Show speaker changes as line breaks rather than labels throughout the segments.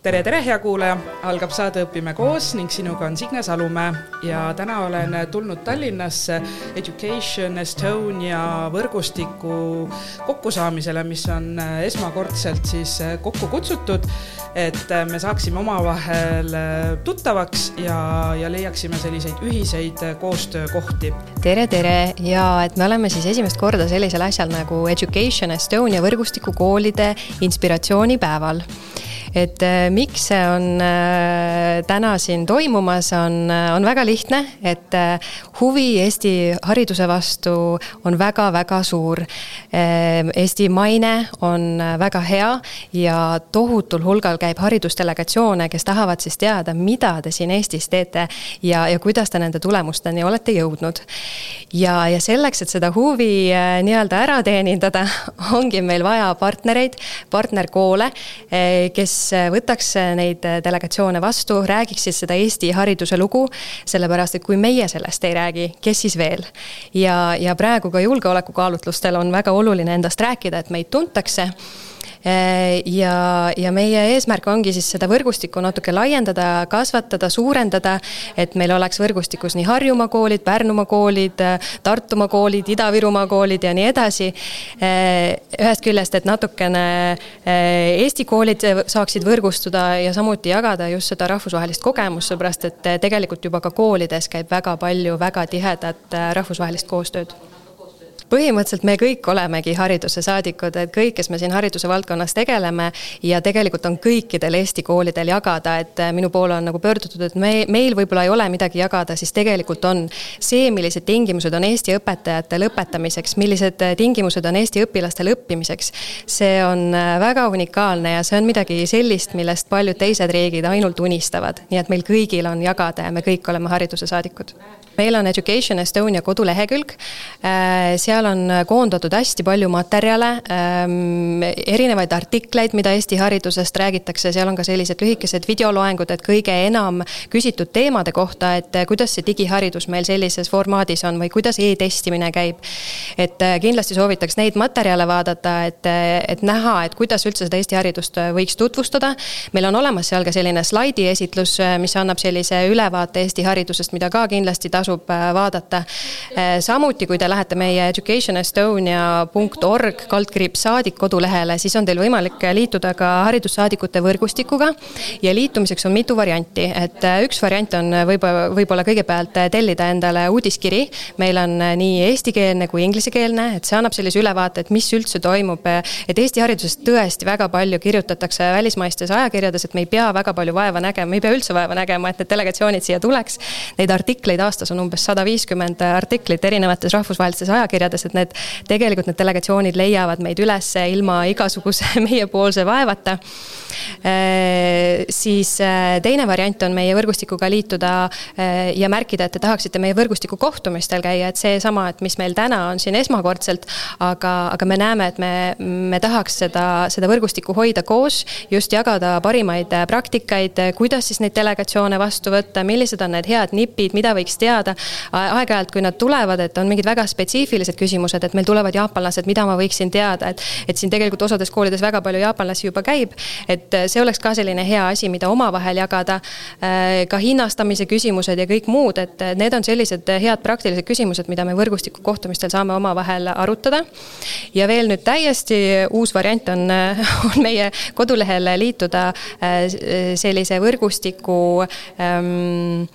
tere, tere, hea kuulaja, algab saade Õpime koos ning sinuga on Signe Salumäe. Ja täna olen tulnud Tallinnasse Education Estonia võrgustiku kokkusaamisele, mis on esmakordselt siis kokku kutsutud, et me saaksime omavahel tuttavaks ja, ja leiaksime selliseid ühiseid koostöökohti.
tere, tere! Ja et me oleme siis esimest korda sellisel asjal nagu Education Estonia võrgustiku koolide inspiratsioonipäeval et äh, miks see on äh, täna siin toimumas, on, äh, on väga lihtne, et huvi Eesti hariduse vastu on väga-väga suur. Eesti maine on väga hea ja tohutul hulgal käib haridusdelegatsioone, kes tahavad siis teada, mida te siin Eestis teete ja, ja kuidas te nende tulemusteni olete jõudnud. ja, ja selleks, et seda huvi nii-öelda ära teenindada, ongi meil vaja partnereid, partnerkoole, kes kes võtaks neid delegatsioone vastu, räägiksid seda Eesti hariduse lugu, sellepärast et kui meie sellest ei räägi, kes siis veel? ja, ja praegu ka julgeolekukaalutlustel on väga oluline endast rääkida, et meid tuntakse Äh, ja, ja meie eesmärk ongi siis seda võrgustikku natuke laiendada, kasvatada, suurendada, et meil oleks võrgustikus nii Harjumaa koolid, Pärnumaa koolid, Tartumaa koolid, Ida-Virumaa koolid ja nii edasi. Äh, ühest küljest, et natukene äh, Eesti koolid saaksid võrgustuda ja samuti jagada just seda rahvusvahelist kogemust, sellepärast et tegelikult juba ka koolides käib väga palju väga tihedat rahvusvahelist koostööd põhimõtteliselt me kõik olemegi hariduse saadikud, et kõik, kes me siin hariduse valdkonnas tegeleme ja tegelikult on kõikidel Eesti koolidel jagada, et minu poole on nagu pöördutud, et me, meil võib-olla ei ole midagi jagada, siis tegelikult on. See, millised tingimused on Eesti õpetajatel õpetamiseks, millised tingimused on Eesti õpilastel õppimiseks, see on väga unikaalne ja see on midagi sellist, millest paljud teised riigid ainult unistavad, nii et meil kõigil on jagada ja me kõik oleme hariduse saadikud meil on Education Estonia kodulehekülg, äh, seal on koondatud hästi palju materjale, ähm, erinevaid artikleid, mida Eesti haridusest räägitakse, seal on ka sellised lühikesed videoloengud, et kõige enam küsitud teemade kohta, et kuidas see digiharidus meil sellises formaadis on või kuidas e-testimine käib. et äh, kindlasti soovitaks neid materjale vaadata, et, et näha, et kuidas üldse seda Eesti haridust võiks tutvustada. meil on olemas seal ka selline slaidiesitlus, mis annab sellise ülevaate Eesti haridusest, mida ka kindlasti tasub tasub äh, vaadata. Äh, samuti, kui te lähete meie educationestonia.org kaldkriips saadik kodulehele, siis on teil võimalik liituda ka haridussaadikute võrgustikuga. ja liitumiseks on mitu varianti, et äh, üks variant on võib-olla, võib-olla kõigepealt tellida endale uudiskiri. meil on nii eestikeelne kui inglisekeelne, et see annab sellise ülevaate, et mis üldse toimub. et Eesti haridusest tõesti väga palju kirjutatakse välismaistes ajakirjades, et me ei pea väga palju vaeva nägema, me ei pea üldse vaeva nägema, et need delegatsioonid siia tuleks. Neid artikleid aastas on on umbes sada viiskümmend artiklit erinevates rahvusvahelistes ajakirjades, et need, tegelikult need delegatsioonid leiavad meid üles ilma igasuguse meiepoolse vaevata. Siis äh, teine variant on meie võrgustikuga liituda äh, ja märkida, et te tahaksite meie võrgustiku kohtumistel käia, et seesama, et mis meil täna on siin esmakordselt, aga, aga me näeme, et me, me tahaks seda, seda võrgustikku hoida koos, just jagada parimaid praktikaid, kuidas siis neid delegatsioone vastu võtta, millised on need head nipid, mida võiks teada, teada. aeg-ajalt, kui nad tulevad, et on mingid väga spetsiifilised küsimused, et meil tulevad jaapanlased, mida ma võiksin teada, et. et siin tegelikult osades koolides väga palju jaapanlasi juba käib. et see oleks ka selline hea asi, mida omavahel jagada. Äh, ka hinnastamise küsimused ja kõik muud, et need on sellised head praktilised küsimused, mida me võrgustiku kohtumistel saame omavahel arutada. ja veel nüüd täiesti uus variant on, on meie kodulehel liituda äh, sellise võrgustiku ähm,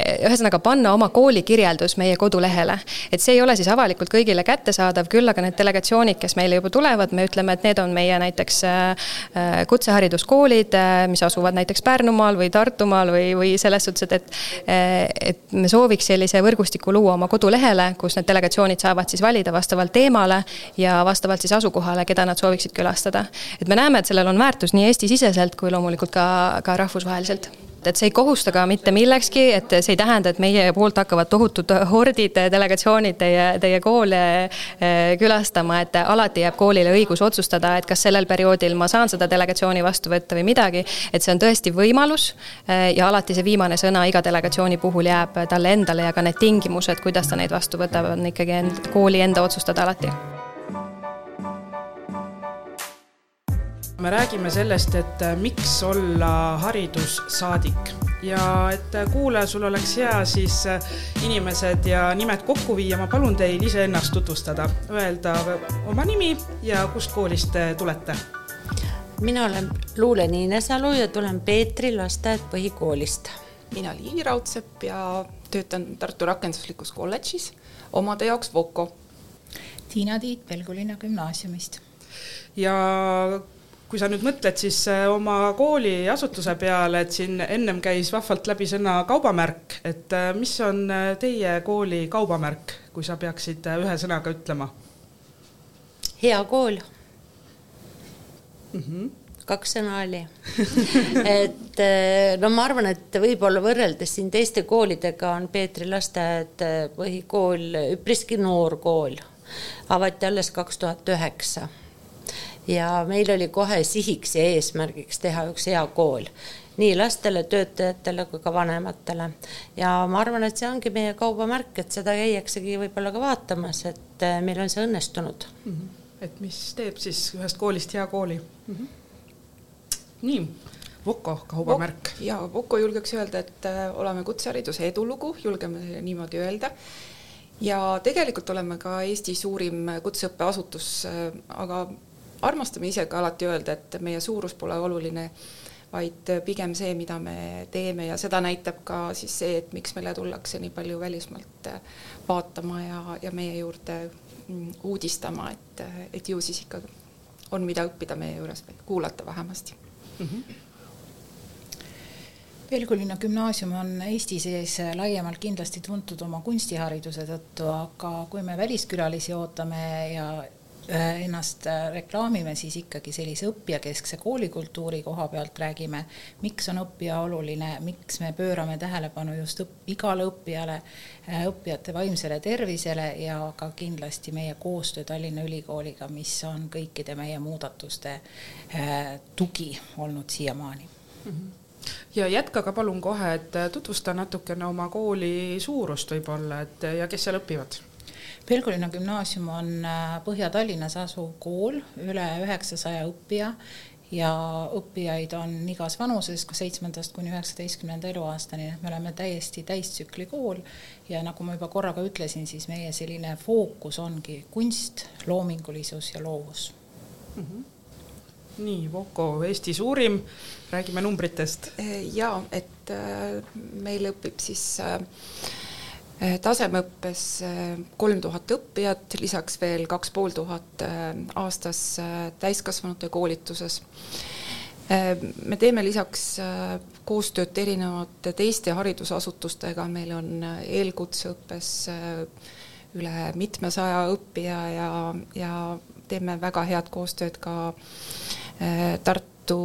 ühesõnaga panna oma kooli kirjeldus meie kodulehele. et see ei ole siis avalikult kõigile kättesaadav, küll aga need delegatsioonid, kes meile juba tulevad, me ütleme, et need on meie näiteks äh, äh, kutsehariduskoolid, äh, mis asuvad näiteks Pärnumaal või Tartumaal või, või selles suhtes, et, et, et me sooviks sellise võrgustiku luua oma kodulehele, kus need delegatsioonid saavad siis valida vastavalt teemale ja vastavalt siis asukohale, keda nad sooviksid külastada. et me näeme, et sellel on väärtus nii Eesti-siseselt kui loomulikult ka, ka rahvusvaheliselt et see ei kohusta ka mitte millekski, et see ei tähenda, et meie poolt hakkavad tohutud hordid, delegatsioonid teie, teie koole eh, külastama, et alati jääb koolile õigus otsustada, et kas sellel perioodil ma saan seda delegatsiooni vastu võtta või midagi. et see on tõesti võimalus eh, ja alati see viimane sõna iga delegatsiooni puhul jääb talle endale ja ka need tingimused, kuidas ta neid vastu võtab, on ikkagi end, kooli enda otsustada alati
me räägime sellest, et äh, miks olla haridussaadik ja et äh, kuulaja, sul oleks hea siis äh, inimesed ja nimed kokku viia, ma palun teil iseennast tutvustada, öelda oma nimi ja kust koolist te tulete.
mina olen Luule Niinesalu ja tulen Peetri lasteaed põhikoolist.
mina Liili Raudsepp ja töötan Tartu Rakenduslikus Kolledžis, omade jaoks Voko.
Tiina Tiit Pelgulinna gümnaasiumist.
ja kui sa nüüd mõtled siis äh, oma kooli asutuse peale, et siin ennem käis vahvalt läbi sõna kaubamärk, et äh, mis on äh, teie kooli kaubamärk, kui sa peaksid ühe sõnaga ütlema?
hea kool mm. -hmm kaks sõna oli et no ma arvan, et võib-olla võrreldes siin teiste koolidega on Peetri lasteaed põhikool üpriski noor kool, avati alles kaks tuhat üheksa ja meil oli kohe sihiks ja eesmärgiks teha üks hea kool nii lastele, töötajatele kui ka vanematele. ja ma arvan, et see ongi meie kaubamärk, et seda käiaksegi võib-olla ka vaatamas, et äh, meil on see õnnestunud mm.
-hmm. et mis teeb siis ühest koolist hea kooli mm? -hmm. nii, Voko kaubamärk.
ja Voko julgeks öelda, et äh, oleme kutsehariduse edulugu, julgeme niimoodi öelda ja tegelikult oleme ka Eesti suurim kutseõppeasutus, äh, aga armastame ise ka alati öelda, et meie suurus pole oluline, vaid pigem see, mida me teeme ja seda näitab ka siis see, et miks meile tullakse nii palju välismaalt vaatama ja, ja meie juurde mm, uudistama, et, et ju siis ikka on, mida õppida meie juures kuulata vähemasti mm. -hmm.
Pelgulinna gümnaasium on Eesti sees laiemalt kindlasti tuntud oma kunstihariduse tõttu, aga kui me väliskülalisi ootame ja ennast äh, reklaamime, siis ikkagi sellise õppijakeskse koolikultuuri koha pealt räägime, miks on õppija oluline, miks me pöörame tähelepanu just õpp, igale õppijale, äh, õppijate vaimsele tervisele ja ka kindlasti meie koostöö Tallinna Ülikooliga, mis on kõikide meie muudatuste tugi olnud siiamaani mm.
-hmm ja jätkage palun kohe, et tutvusta natukene oma kooli suurust võib-olla, et ja kes seal õpivad
Pelgulinna gümnaasium on äh, Põhja-Tallinnas asuv kool, üle üheksasaja õppija ja õppijaid on igas vanuses, ka seitsmendast kuni üheksateistkümnenda eluaastani, me oleme täiesti täistsükli kool ja nagu ma juba korra ka ütlesin, siis meie selline fookus ongi kunst, loomingulisus ja loovus mm.
-hmm nii, Voko, Eesti suurim, räägime numbritest.
ja et äh, meil õpib siis äh, tasemeõppes eh, kolm tuhat õppijat, lisaks veel kaks pool tuhat eh, aastas täiskasvanute koolituses. me teeme lisaks koostööd erinevate teiste haridusasutustega, meil on eelkutseõppes üle mitmesaja õppija ja, ja teeme väga head koostööd ka Tartu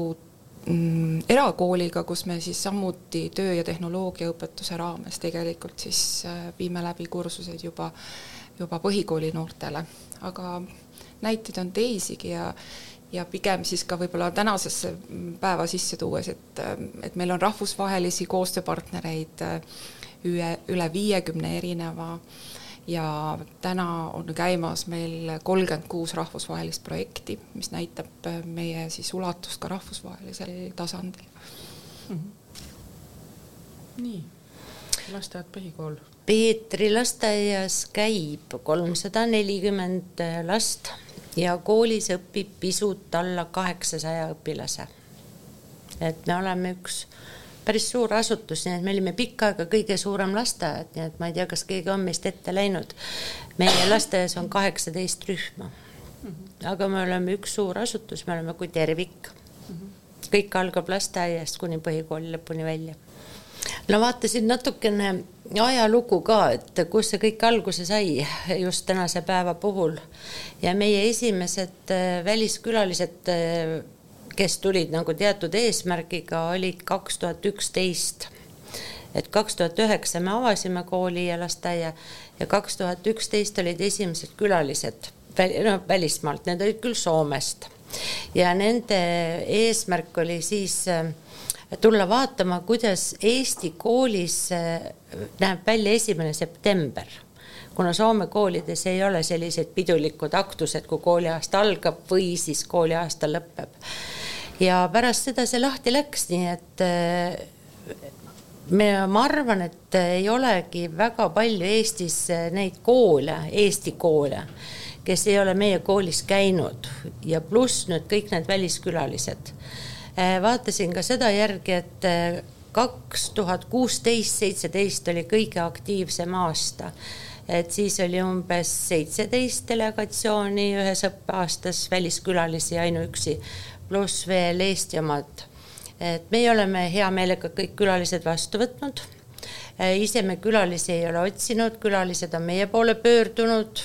erakooliga, kus me siis samuti töö- ja tehnoloogiaõpetuse raames tegelikult siis äh, viime läbi kursuseid juba, juba põhikooli noortele, aga näiteid on teisigi ja ja pigem siis ka võib-olla tänasesse päeva sisse tuues, et, et meil on rahvusvahelisi koostööpartnereid äh, üle, üle viiekümne erineva äh, ja täna on käimas meil kolmkümmend kuus rahvusvahelist projekti, mis näitab äh, meie siis ulatust ka rahvusvahelisel tasandil mm.
-hmm. nii, lasteaed, põhikool.
Peetri lasteaias käib kolmsada nelikümmend last ja koolis õpib pisut alla kaheksasaja õpilase. et me oleme üks päris suur asutus, nii et me olime pikka aega kõige suurem lasteaed, nii et ma ei tea, kas keegi on meist ette läinud. meie lasteaias on kaheksateist rühma. aga me oleme üks suur asutus, me oleme kui tervik. kõik algab lasteaiast kuni põhikooli lõpuni välja. no vaatasin natukene ajalugu ka, et kus see kõik alguse sai just tänase päeva puhul ja meie esimesed äh, väliskülalised äh, kes tulid nagu teatud eesmärgiga, olid kaks tuhat üksteist. et kaks tuhat üheksa me avasime kooli ja lasteaia ja kaks tuhat üksteist olid esimesed külalised no välismaalt, need olid küll Soomest. Ja nende eesmärk oli siis äh, tulla vaatama, kuidas Eesti koolis äh, näeb välja esimene september. Kuna Soome koolides ei ole sellised pidulikud aktused, kui kooliaasta algab või siis kooliaasta lõpeb ja pärast seda see lahti läks, nii et me, ma arvan, et ei olegi väga palju Eestis neid koole, Eesti koole, kes ei ole meie koolis käinud. Ja pluss nüüd kõik need väliskülalised. vaatasin ka seda järgi, et kaks tuhat kuusteist, seitseteist oli kõige aktiivsem aasta. Et siis oli umbes seitseteist delegatsiooni ühes õppeaastas, väliskülalisi ainuüksi, pluss veel Eesti omad. Et meie oleme hea meelega kõik külalised vastu võtnud. Äh, ise me külalisi ei ole otsinud, külalised on meie poole pöördunud.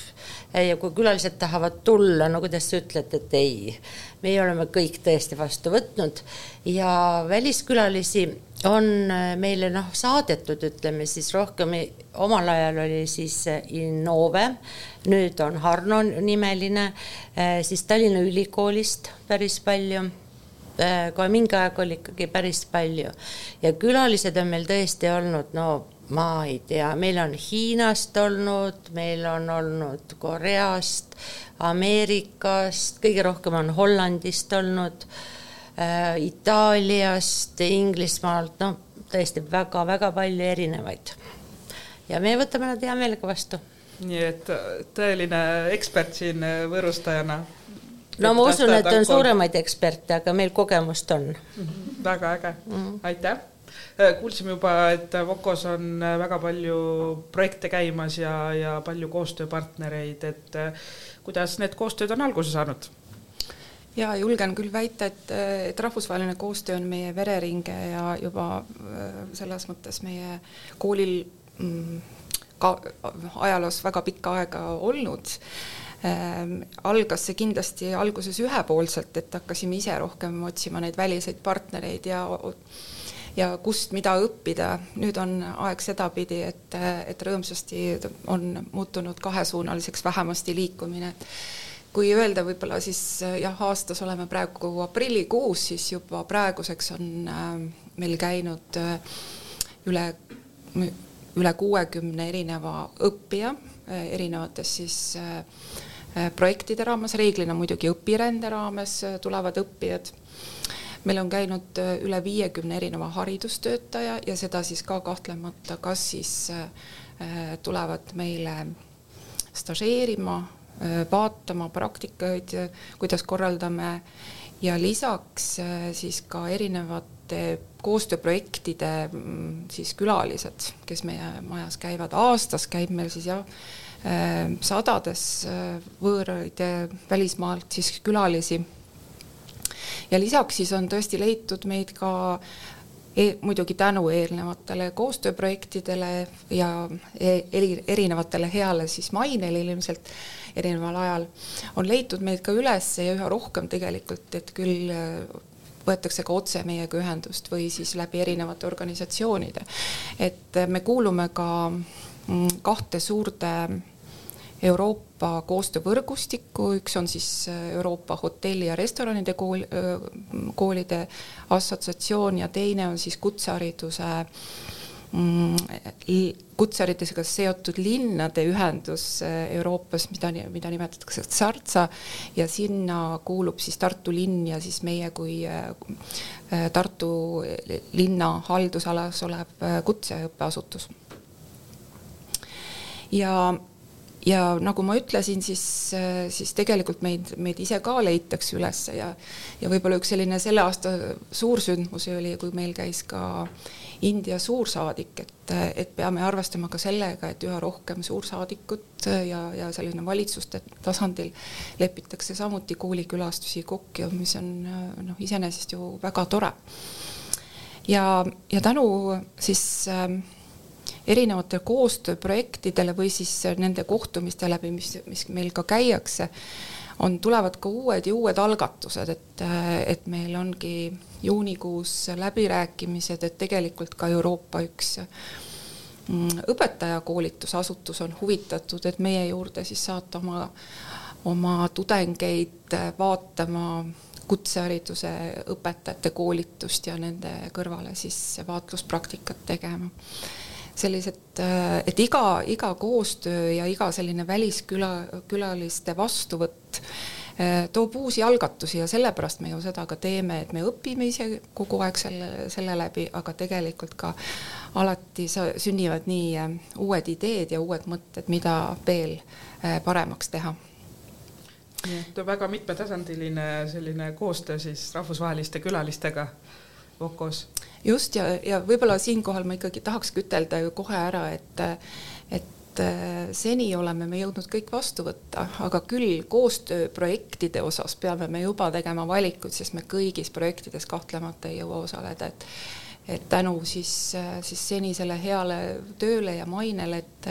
Äh, ja kui külalised tahavad tulla, no kuidas te ütlete, et ei, meie oleme kõik tõesti vastu võtnud. Ja väliskülalisi on äh, meile noh saadetud, ütleme siis rohkem, omal ajal oli siis Innove, nüüd on Harno nimeline, siis Tallinna Ülikoolist päris palju Äh, kohe mingi aeg oli ikkagi päris palju. Ja külalised on meil tõesti olnud, no ma ei tea, meil on Hiinast olnud, meil on olnud Koreast, Ameerikast, kõige rohkem on Hollandist olnud. äh,, Itaaliast, Inglismaalt, noh, tõesti väga-väga palju erinevaid. ja me võtame nad hea meelega vastu.
nii et tõeline ekspert siin võõrustajana
no ma usun, et on suuremaid eksperte, aga meil kogemust on mm.
-hmm. väga äge mm, -hmm. aitäh äh, kuulsime juba, et Vokos on äh, väga palju projekte käimas ja, ja palju koostööpartnereid, et äh, kuidas need koostööd on alguse saanud?
Ja julgen küll väita, et, et rahvusvaheline koostöö on meie vereringe ja juba selles mõttes meie koolil mm, ka ajaloos väga pikka aega olnud ähm, algas see kindlasti alguses ühepoolselt, et hakkasime ise rohkem otsima neid väliseid partnereid ja ja kust mida õppida. nüüd on aeg sedapidi, et, et rõõmsasti on muutunud kahesuunaliseks vähemasti liikumine. Kui öelda võib-olla siis jah, aastas oleme praegu aprillikuus, siis juba praeguseks on äh, meil käinud äh, üle üle kuuekümne erineva õppija äh, erinevates siis äh, Äh, projektide raames, reeglina muidugi õpirände raames äh, tulevad õppijad. meil on käinud äh, üle viiekümne erineva haridustöötaja ja seda siis ka kahtlemata, kas siis tulevad meile stažeerima, vaatama praktikaid, kuidas korraldame ja lisaks siis ka erinevate koostööprojektide mm, siis külalised, kes meie majas käivad, aastas käib meil siis jah, Äh, sadades äh, võõraid välismaalt siis külalisi. ja lisaks siis on tõesti leitud meid ka e muidugi tänu eelnevatele koostööprojektidele ja e eri, erinevatele heale siis mainele ilmselt erineval ajal, on leitud meid ka üles ja üha rohkem tegelikult, et küll äh, võetakse ka otse meiega ühendust või siis läbi erinevate organisatsioonide. et me kuulume ka mm, kahte suurde Euroopa koostöövõrgustikku, üks on siis äh, Euroopa hotelli ja restoranide kool, koolide assotsiatsioon ja teine on siis kutsehariduse kutseharidusega seotud linnade ühendus äh, Euroopas, mida, mida nimetatakse Tsartsa ja sinna kuulub siis Tartu linn ja siis meie kui äh, Tartu linna haldusalas olev kutseõppeasutus. ja ja nagu ma ütlesin, siis, siis tegelikult meid, meid ise ka leitakse üles ja ja võib-olla üks selline selle aasta suursündmusi oli, kui meil käis ka India suursaadik, et, et peame arvestama ka sellega, et üha rohkem suursaadikut ja, ja selline valitsuste tasandil lepitakse samuti koolikülastusi kokku, mis on noh, iseenesest ju väga tore. ja, ja tänu siis äh, erinevatele koostööprojektidele või siis nende kohtumiste läbi, mis, mis meil ka käiakse, on, tulevad ka uued ja uued algatused, et, et meil ongi juunikuus läbirääkimised, et tegelikult ka Euroopa üks mm, õpetajakoolitusasutus on huvitatud, et meie juurde siis saata oma, oma tudengeid vaatama kutsehariduse õpetajate koolitust ja nende kõrvale siis vaatluspraktikat tegema sellised, äh, et iga, iga koostöö ja iga selline välisküla, külaliste vastuvõtt toob uusi algatusi ja sellepärast me ju seda ka teeme, et me õpime ise kogu aeg selle, selle läbi, aga tegelikult ka alati sünnivad nii uued ideed ja uued mõtted, mida veel paremaks teha
nii et väga mitmetasandiline selline koostöö siis rahvusvaheliste külalistega Vokos.
Just ja, ja võib-olla siinkohal ma ikkagi tahakski ütelda ju kohe ära, et, et äh, seni oleme me jõudnud kõik vastu võtta, aga küll koostööprojektide osas peame me juba tegema valikuid, sest me kõigis projektides kahtlemata ei jõua osaleda, et et tänu siis, siis senisele heale tööle ja mainele, et,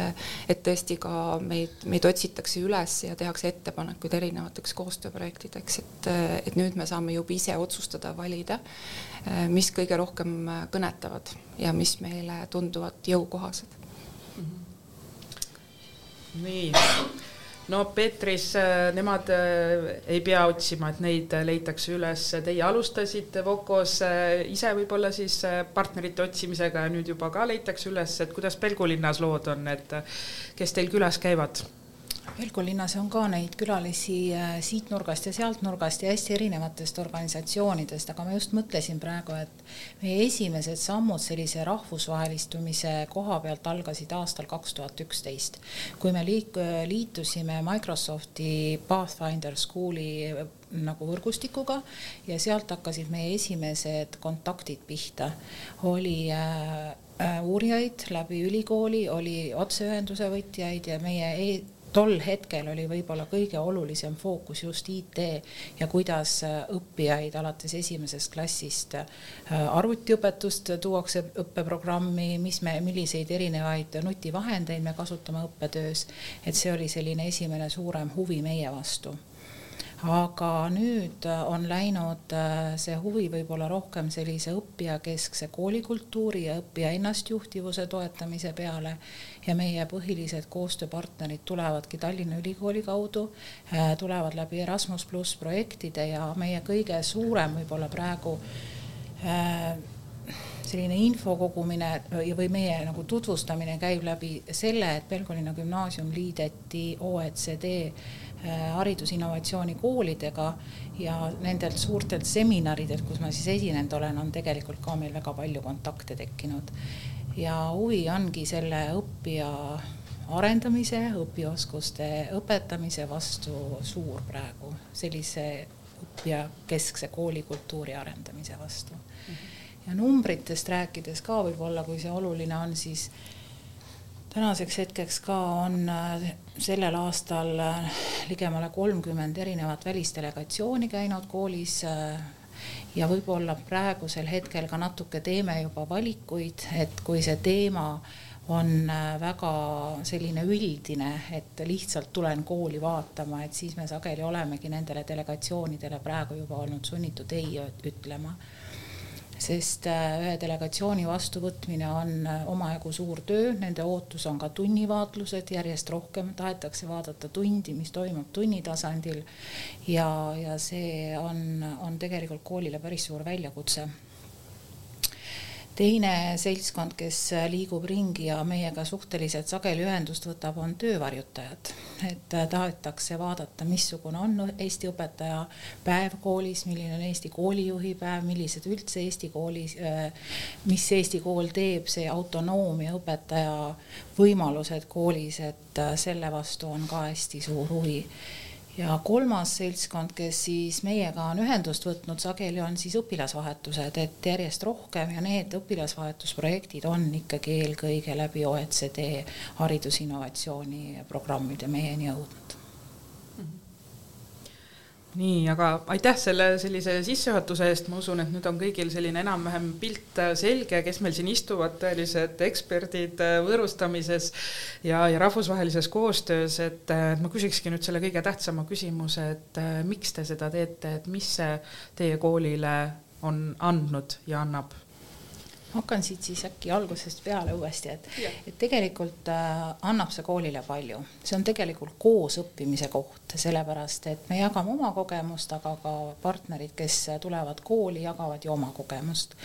et tõesti ka meid, meid otsitakse üles ja tehakse ettepanekuid erinevateks koostööprojektideks, et, et nüüd me saame juba ise otsustada, valida, mis kõige rohkem kõnetavad ja mis meile tunduvad jõukohased.
nii no Peetris äh, nemad äh, ei pea otsima, et neid äh, leitakse üles, teie alustasite Vokos ise võib-olla siis partnerite otsimisega ja nüüd juba ka leitakse üles, et kuidas Pelgu linnas lood on, et kes teil külas käivad?
Velko linnas on ka neid külalisi äh, siit nurgast ja sealt nurgast ja hästi erinevatest organisatsioonidest, aga ma just mõtlesin praegu, et meie esimesed sammud sellise rahvusvahelistumise koha pealt algasid aastal kaks tuhat üksteist, kui me liik-, liitusime Microsofti Pathfinder School'i äh, nagu võrgustikuga ja sealt hakkasid meie esimesed kontaktid pihta. oli äh, äh, uurijaid läbi ülikooli, oli otseühenduse võtjaid ja meie e tol hetkel oli võib-olla kõige olulisem fookus just IT ja kuidas äh, õppijaid alates esimesest klassist äh, arvutiõpetust tuuakse õppeprogrammi, mis me, milliseid erinevaid nutivahendeid me kasutame õppetöös. et see oli selline esimene suurem huvi meie vastu aga nüüd on läinud äh, see huvi võib-olla rohkem sellise õppijakeskse koolikultuuri ja õppija ennastjuhtivuse toetamise peale. Ja meie põhilised koostööpartnerid tulevadki Tallinna Ülikooli kaudu, äh, tulevad läbi Erasmus pluss projektide ja meie kõige suurem võib-olla praegu äh, selline info kogumine või meie nagu tutvustamine käib läbi selle, et Pelgulinna gümnaasium liideti OECD Äh, haridusinnovatsiooni koolidega ja nendelt suurtelt seminaridelt, kus ma siis esinenud olen, on tegelikult ka meil väga palju kontakte tekkinud. ja huvi ongi selle õppija arendamise, õpioskuste õpetamise vastu suur praegu, sellise õppijakeskse koolikultuuri arendamise vastu. ja numbritest rääkides ka võib-olla, kui see oluline on, siis tänaseks hetkeks ka on äh, sellel aastal äh, ligemale kolmkümmend erinevat välisdelegatsiooni käinud koolis äh, ja võib-olla praegusel hetkel ka natuke teeme juba valikuid, et kui see teema on väga selline üldine, et lihtsalt tulen kooli vaatama, et siis me sageli olemegi nendele delegatsioonidele praegu juba olnud sunnitud ei ütlema sest äh, ühe delegatsiooni vastuvõtmine on äh, omajagu suur töö, nende ootus on ka tunnivaatlused, järjest rohkem tahetakse vaadata tundi, mis toimub tunni tasandil. ja, ja see on, on tegelikult koolile päris suur väljakutse teine seltskond, kes liigub ringi ja meiega suhteliselt sageli ühendust võtab, on töövarjutajad. et tahetakse vaadata, missugune on Eesti õpetaja päev koolis, milline on Eesti koolijuhi päev, millised üldse Eesti koolis, mis Eesti kool teeb, see autonoomia, õpetaja võimalused koolis, et selle vastu on ka hästi suur huvi ja kolmas seltskond, kes siis meiega on ühendust võtnud, sageli on siis õpilasvahetused, et järjest rohkem ja need õpilasvahetusprojektid on ikkagi eelkõige läbi OECD haridusinnovatsiooni programmide meieni jõudnud
nii, aga aitäh selle sellise sissejuhatuse eest, ma usun, et nüüd on kõigil selline enam-vähem pilt äh, selge, kes meil siin istuvad, tõelised eksperdid äh, võõrustamises ja, ja rahvusvahelises koostöös, et äh, ma küsikski nüüd selle kõige tähtsama küsimuse, et miks te seda teete, et mis see teie koolile on andnud ja annab
hakkan siit siis äkki algusest peale uuesti, et, et tegelikult äh, annab see koolile palju, see on tegelikult koosõppimise koht, sellepärast et me jagame oma kogemust, aga ka partnerid, kes tulevad kooli, jagavad ju oma kogemust.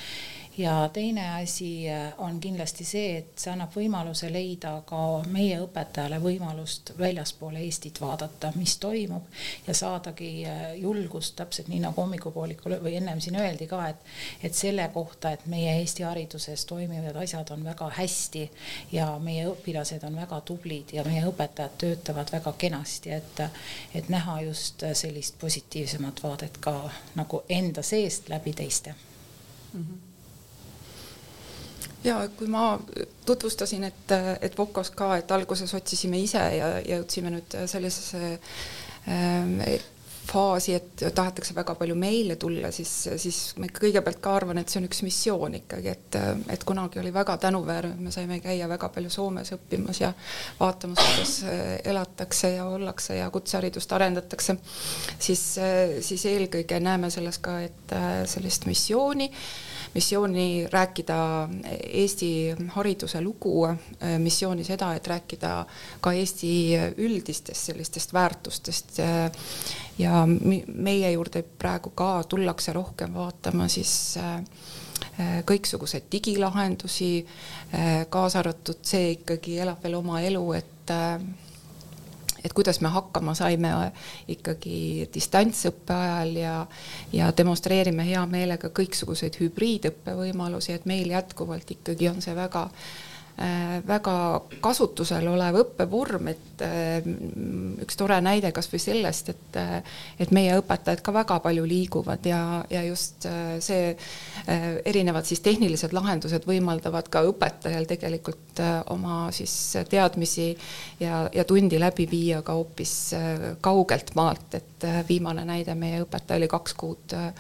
Ja teine asi äh, on kindlasti see, et see annab võimaluse leida ka meie õpetajale võimalust väljaspool Eestit vaadata, mis toimub ja saadagi äh, julgust, täpselt nii nagu hommikupoolikul või ennem siin öeldi ka, et, et selle kohta, et meie Eesti hariduses toimivad asjad on väga hästi ja meie õpilased on väga tublid ja meie õpetajad töötavad väga kenasti, et, et näha just sellist positiivsemat vaadet ka nagu enda seest läbi teiste mm. -hmm
ja kui ma tutvustasin, et, et Vokos ka, et alguses otsisime ise ja, jõudsime nüüd sellisesse äh, faasi, et tahetakse väga palju meile tulla, siis, siis ma kõigepealt ka arvan, et see on üks missioon ikkagi, et, et kunagi oli väga tänuväärne, me saime käia väga palju Soomes õppimas ja vaatamas, kuidas elatakse ja ollakse ja kutseharidust arendatakse, siis, siis eelkõige näeme selles ka, et sellist missiooni. äh, missiooni rääkida Eesti hariduse lugu, missiooni seda, et rääkida ka Eesti üldistest sellistest väärtustest ja meie juurde praegu ka tullakse rohkem vaatama siis kõiksuguseid digilahendusi, kaasa arvatud see ikkagi elab veel oma elu, et et kuidas me hakkama saime ikkagi distantsõppe ajal ja, ja demonstreerime hea meelega kõiksuguseid hübriidõppe võimalusi, et meil jätkuvalt ikkagi on see väga Äh, väga kasutusel olev õppevorm, et äh, üks tore näide kasvõi sellest, et, äh, et meie õpetajad ka väga palju liiguvad ja, ja just see erinevad siis tehnilised lahendused võimaldavad ka õpetajal tegelikult oma siis teadmisi ja, ja tundi läbi viia ka hoopis kaugelt maalt, et viimane näide, meie õpetaja oli kaks kuud Äh,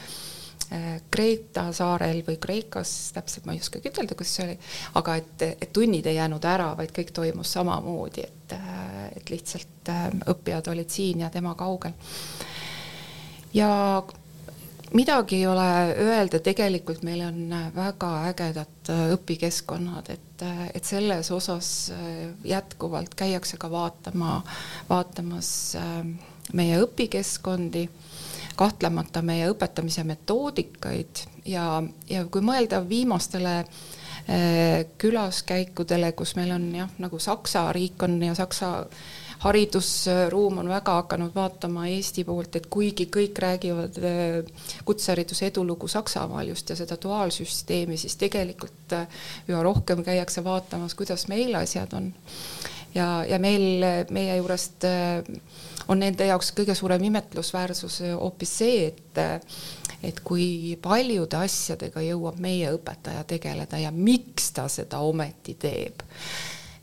Kreeta saarel või Kreekas, täpselt ma ei oskagi ütelda, kus see oli, aga et, et tunnid ei jäänud ära, vaid kõik toimus samamoodi, et, äh, et lihtsalt äh, õppijad olid siin ja tema kaugel. ja midagi ei ole öelda, tegelikult meil on väga ägedad õpikeskkonnad, et, et selles osas jätkuvalt käiakse ka vaatama, vaatamas meie õpikeskkondi kahtlemata meie õpetamise metoodikaid ja, ja kui mõelda viimastele eh, külaskäikudele, kus meil on jah, nagu Saksa riik on ja Saksa haridusruum on väga hakanud vaatama Eesti poolt, et kuigi kõik räägivad eh, kutsehariduse edulugu Saksamaal just ja seda duaalsüsteemi, siis tegelikult eh, üha rohkem käiakse vaatamas, kuidas meil asjad on. ja, ja meil, meie juurest äh, on nende jaoks kõige suurem imetlusväärsus hoopis see, et et kui paljude asjadega jõuab meie õpetaja tegeleda ja miks ta seda ometi teeb.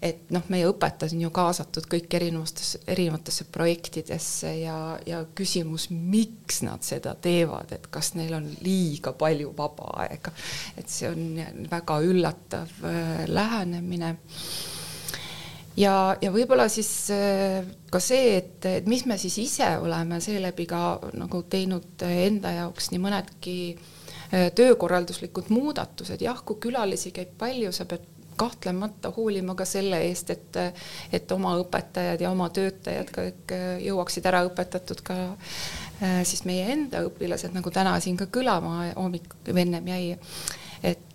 Et noh, meie õpetajad on ju kaasatud kõik erinevatesse, erinevatesse projektidesse ja, ja küsimus, miks nad seda teevad, et kas neil on liiga palju vaba aega, et see on väga üllatav äh, lähenemine ja, ja võib-olla siis äh, ka see, et, et mis me siis ise oleme seeläbi ka nagu teinud enda jaoks nii mõnedki äh, töökorralduslikud muudatused, jah, kui külalisi käib palju, sa pead kahtlemata hoolima ka selle eest, et, et oma õpetajad ja oma töötajad kõik äh, jõuaksid ära õpetatud ka siis meie enda õpilased, nagu täna siin ka kõlama hommik ennem jäi.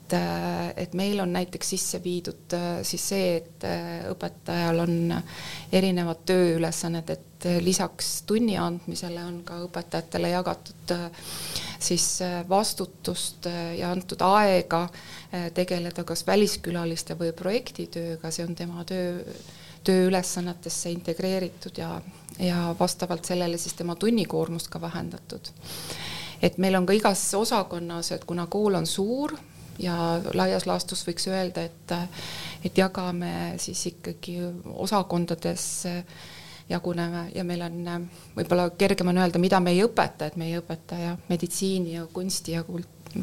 Et äh, et meil on näiteks sisse viidud äh, siis see, et äh, õpetajal on erinevad tööülesanded, et lisaks tunni andmisele on ka õpetajatele jagatud siis vastutust ja antud aega tegeleda kas väliskülaliste või projektitööga, see on tema töö, tööülesannetesse integreeritud ja, ja vastavalt sellele siis tema tunnikoormust ka vähendatud. Et meil on ka igas osakonnas, et kuna kool on suur, ja laias laastus võiks öelda, et, et jagame siis ikkagi osakondades jaguneme ja meil on võib-olla kergem on öelda, mida me ei õpeta, et me ei õpeta ja meditsiini ja kunsti ja kult-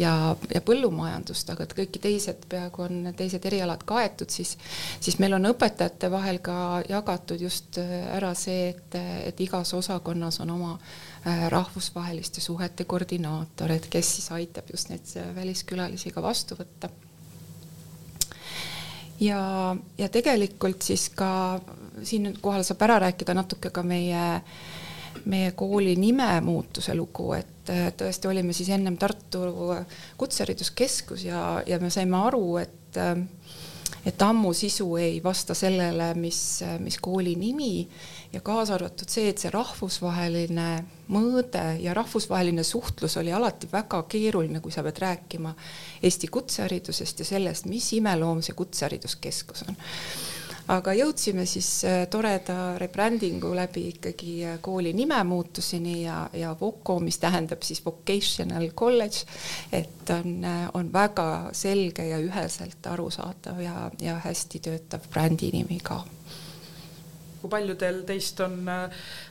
ja, ja põllumajandust, aga et kõiki teised peaaegu on teised erialad kaetud, siis, siis meil on õpetajate vahel ka jagatud just ära see, et, et igas osakonnas on oma äh, rahvusvaheliste suhete koordinaator, et kes siis aitab just neid äh, väliskülalisi ka vastu võtta. ja, ja tegelikult siis ka siinkohal saab ära rääkida natuke ka meie meie kooli nime muutuse lugu, et tõesti olime siis ennem Tartu Kutsehariduskeskus ja, ja me saime aru, et et ammu sisu ei vasta sellele, mis, mis kooli nimi ja kaasa arvatud see, et see rahvusvaheline mõõde ja rahvusvaheline suhtlus oli alati väga keeruline, kui sa pead rääkima Eesti kutseharidusest ja sellest, mis imeloom see Kutsehariduskeskus on. Aga jõudsime siis äh, toreda rebrandingu läbi ikkagi äh, kooli nime muutuseni ja, ja VOCO, mis tähendab siis Vocational College, et on, äh, on väga selge ja üheselt arusaadav ja, ja hästi töötav brändi nimi ka
kui paljudel teist on,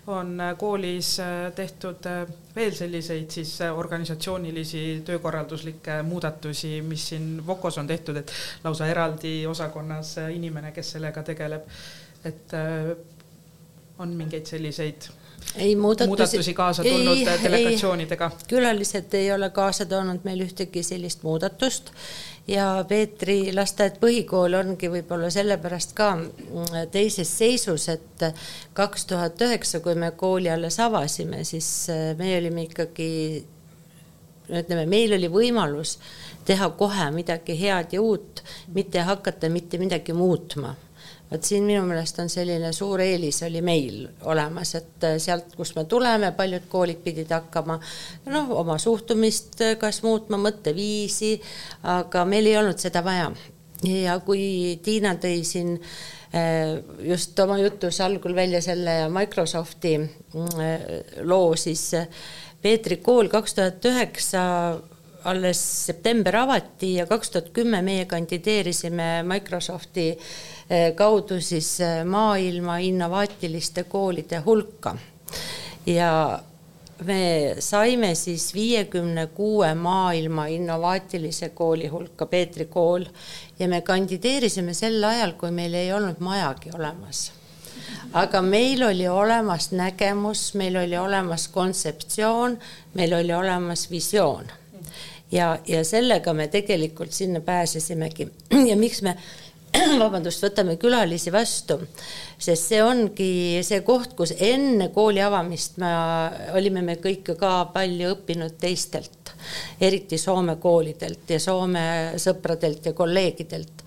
on koolis tehtud veel selliseid siis organisatsioonilisi töökorralduslikke muudatusi, mis siin Vokos on tehtud, et lausa eraldi osakonnas inimene, kes sellega tegeleb, et on mingeid selliseid
ei muudatusi,
muudatusi kaasa tulnud ei, delegatsioonidega?
külalised ei ole kaasa toonud meil ühtegi sellist muudatust. Ja Peetri lasteaed põhikool ongi võib-olla sellepärast ka mm, teises seisus, et kaks tuhat üheksa, kui me kooli alles avasime, siis äh, me olime ikkagi ütleme, meil oli võimalus teha kohe midagi head ja uut, mitte hakata mitte midagi muutma vot siin minu meelest on selline suur eelis oli meil olemas, et äh, sealt, kust me tuleme, paljud koolid pidid hakkama noh, oma suhtumist äh, kas muutma, mõtteviisi, aga meil ei olnud seda vaja. ja kui Tiina tõi siin äh, just oma jutus algul välja selle Microsofti loo, siis Peetri kool kaks tuhat üheksa alles september avati ja kaks tuhat kümme meie kandideerisime Microsofti eh, kaudu siis eh, maailma innovaatiliste koolide hulka. ja me saime siis viiekümne kuue maailma innovaatilise kooli hulka, Peetri kool, ja me kandideerisime sel ajal, kui meil ei olnud majagi olemas aga meil oli olemas nägemus, meil oli olemas kontseptsioon, meil oli olemas visioon ja, ja sellega me tegelikult sinna pääsesimegi ja miks me vabandust, võtame külalisi vastu, sest see ongi see koht, kus enne kooli avamist me olime me kõik ka palju õppinud teistelt, eriti Soome koolidelt ja Soome sõpradelt ja kolleegidelt.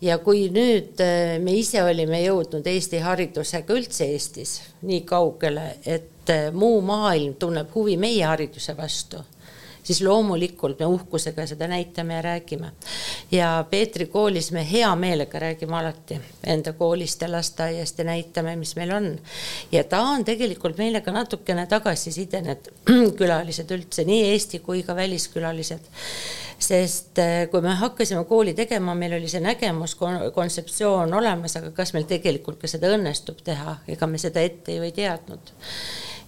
ja kui nüüd eh, me ise olime jõudnud Eesti haridusega üldse Eestis nii kaugele, et eh, muu maailm tunneb huvi meie hariduse vastu siis loomulikult me uhkusega seda näitame ja räägime. ja Peetri koolis me hea meelega räägime alati enda koolist ja lasteaiast ja näitame, mis meil on. ja ta on tegelikult meile ka natukene tagasiside, need külalised üldse, nii Eesti kui ka väliskülalised sest eh, kui me hakkasime kooli tegema, meil oli see nägemus, kontseptsioon olemas, aga kas meil tegelikult ka seda õnnestub teha, ega me seda ette ju ei teadnud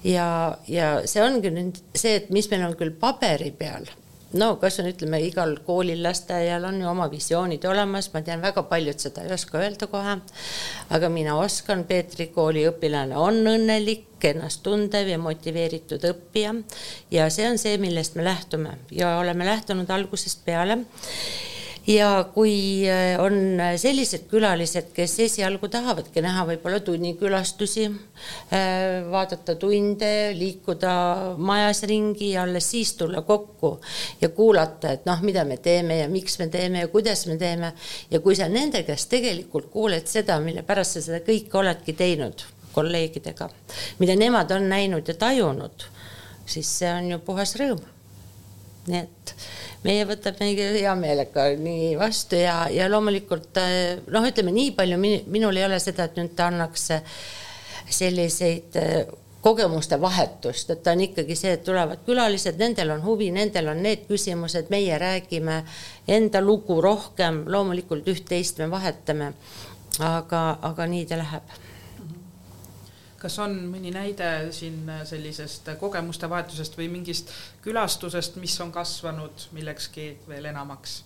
ja, ja see ongi nüüd see, et mis meil on küll paberi peal. No kas on, ütleme, igal koolil, lasteaial on ju oma visioonid olemas, ma tean, väga paljud seda ei oska öelda kohe. aga mina oskan, Peetri kooli õpilane on õnnelik, ennast tundev ja motiveeritud õppija. ja see on see, millest me lähtume. Ja oleme lähtunud algusest peale ja kui äh, on sellised külalised, kes esialgu tahavadki näha võib-olla tunnikülastusi, äh, vaadata tunde, liikuda majas ringi ja alles siis tulla kokku ja kuulata, et noh, mida me teeme ja miks me teeme ja kuidas me teeme. ja kui sa nende käest tegelikult kuuled seda, mille pärast sa seda kõike oledki teinud kolleegidega, mida nemad on näinud ja tajunud, siis see on ju puhas rõõm. Nii et meie võtab neid hea meelega nii vastu ja, ja loomulikult äh, noh, ütleme nii palju minul ei ole seda, et nüüd ta annaks selliseid äh, kogemuste vahetust, et ta on ikkagi see, et tulevad külalised, nendel on huvi, nendel on need küsimused, meie räägime enda lugu rohkem, loomulikult üht-teist me vahetame. aga, aga nii ta läheb
kas on mõni näide siin sellisest kogemuste vahetusest või mingist külastusest, mis on kasvanud millekski veel enamaks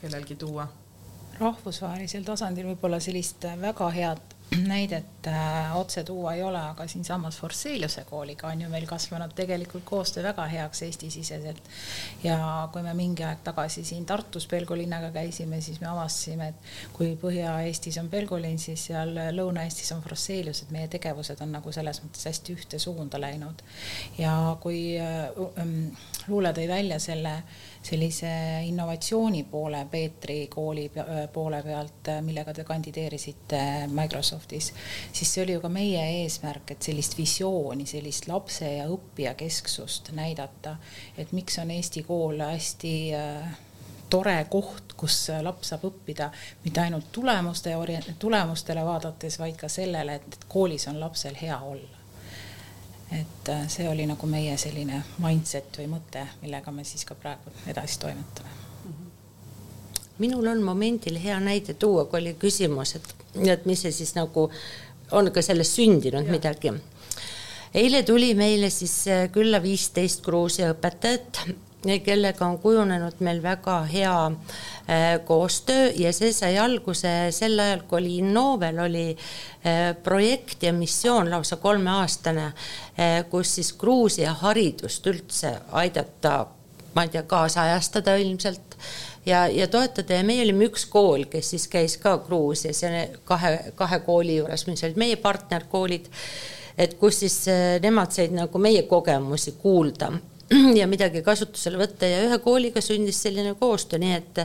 kellelgi tuua?
rahvusvahelisel tasandil võib-olla sellist väga head näidet äh, otse tuua ei ole, aga siinsamas Forseliuse kooliga on ju meil kasvanud tegelikult koostöö väga heaks Eesti-siseselt. ja kui me mingi aeg tagasi siin Tartus Pelgulinnaga käisime, siis me avastasime, et kui Põhja-Eestis on Pelgulinn, siis seal Lõuna-Eestis on Forselius, et meie tegevused on nagu selles mõttes hästi ühte suunda läinud. ja kui äh, Luule tõi välja selle sellise innovatsiooni poole Peetri kooli poole pealt, millega te kandideerisite Microsoftis, siis see oli ju ka meie eesmärk, et sellist visiooni, sellist lapse ja õppija kesksust näidata, et miks on Eesti kool hästi äh, tore koht, kus laps saab õppida mitte ainult tulemuste, tulemustele vaadates, vaid ka sellele, et koolis on lapsel hea olla et äh, see oli nagu meie selline mindset või mõte, millega me siis ka praegu edasi toimetame.
minul on momendil hea näide tuua, kui oli küsimus, et, et mis see siis nagu on ka sellest sündinud ja. midagi. eile tuli meile siis äh, külla viisteist Gruusia õpetajat, kellega on kujunenud meil väga hea äh, koostöö ja see sai alguse sel ajal, kui oli Innovel oli äh, projekt ja missioon lausa kolmeaastane, äh, kus siis Gruusia haridust üldse aidata, ma ei tea, kaasajastada ilmselt ja, ja toetada. Ja meie olime üks kool, kes siis käis ka Gruusias ja kahe, kahe kooli juures, mis olid meie partnerkoolid, et kus siis nemad said nagu meie kogemusi kuulda ja midagi kasutusele võtta ja ühe kooliga sündis selline koostöö, nii et